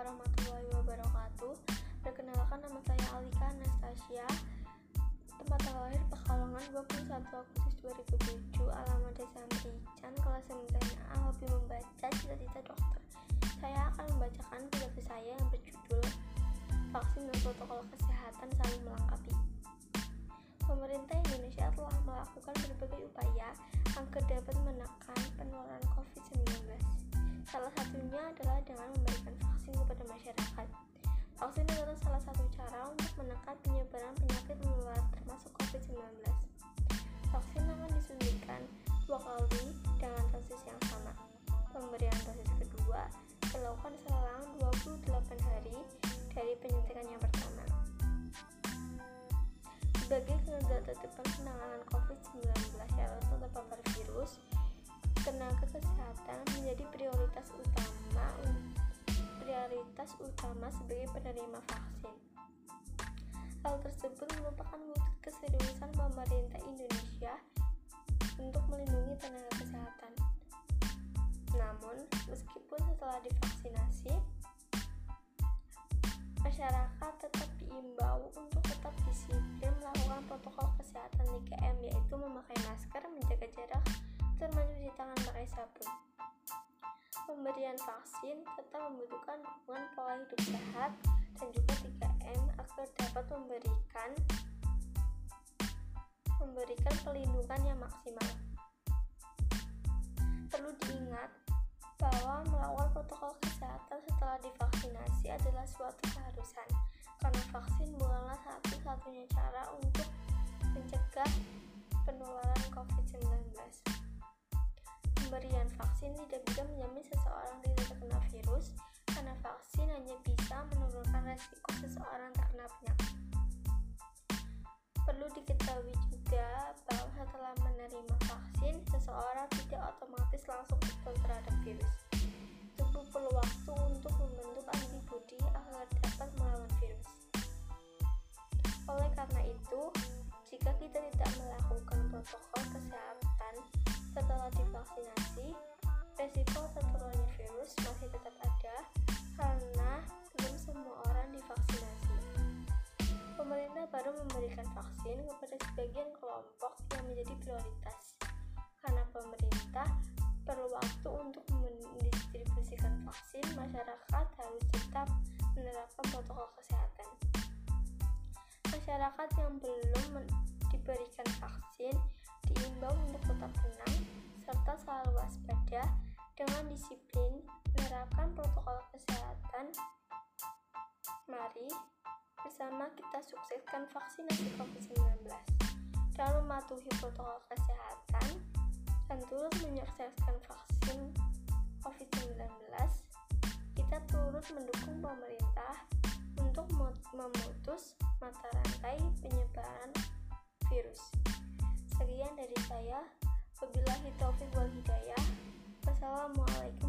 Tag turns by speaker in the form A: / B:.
A: warahmatullahi wabarakatuh. Perkenalkan nama saya Alika Anastasia. Tempat lahir Pekalongan 21 Agustus 2007 Alamat Desa Merican Kelas 9A Hobi membaca Cita-cita dokter. Saya akan membacakan buku saya yang berjudul Vaksin dan protokol kesehatan saling melengkapi. Pemerintah Indonesia telah melakukan berbagai upaya agar dapat menekan penularan COVID-19 salah satunya adalah dengan memberikan kepada masyarakat Vaksin adalah salah satu cara untuk menekan penyebaran penyakit menular termasuk COVID-19. Vaksin akan disuntikan dua kali dengan dosis yang sama. Pemberian dosis kedua dilakukan selang 28 hari dari penyuntikan yang pertama. Sebagai garda terdepan penanganan COVID-19 yaitu terpapar virus, tenaga kesehatan menjadi prioritas prioritas utama sebagai penerima vaksin. Hal tersebut merupakan wujud keseriusan pemerintah Indonesia untuk melindungi tenaga kesehatan. Namun, meskipun setelah divaksinasi, masyarakat tetap diimbau untuk tetap disiplin melakukan protokol kesehatan 3M yaitu memakai masker, menjaga jarak, dan mencuci tangan pakai sabun pemberian vaksin tetap membutuhkan dukungan pola hidup sehat dan juga 3M agar dapat memberikan memberikan perlindungan yang maksimal. Perlu diingat bahwa melakukan protokol kesehatan setelah divaksinasi adalah suatu keharusan karena vaksin bukanlah satu-satunya cara untuk mencegah penularan COVID-19 pemberian vaksin tidak bisa menjamin seseorang tidak terkena virus karena vaksin hanya bisa menurunkan resiko seseorang terkena penyakit. Perlu diketahui juga bahwa setelah menerima vaksin, seseorang tidak otomatis langsung tertular terhadap virus. Tubuh perlu waktu untuk membentuk antibodi agar dapat melawan virus. Oleh karena itu, jika kita tidak melakukan protokol kesehatan setelah divaksinasi, resiko tertularnya virus masih tetap ada karena belum semua orang divaksinasi. Pemerintah baru memberikan vaksin kepada sebagian kelompok yang menjadi prioritas karena pemerintah perlu waktu untuk mendistribusikan vaksin, masyarakat harus tetap menerapkan protokol kesehatan. Masyarakat yang belum diberikan vaksin serta selalu waspada dengan disiplin menerapkan protokol kesehatan. Mari bersama kita sukseskan vaksinasi COVID-19 dan mematuhi protokol kesehatan dan turut menyukseskan vaksin COVID-19. Kita turut mendukung pemerintah untuk memutus mata rantai penyebaran Sekian dari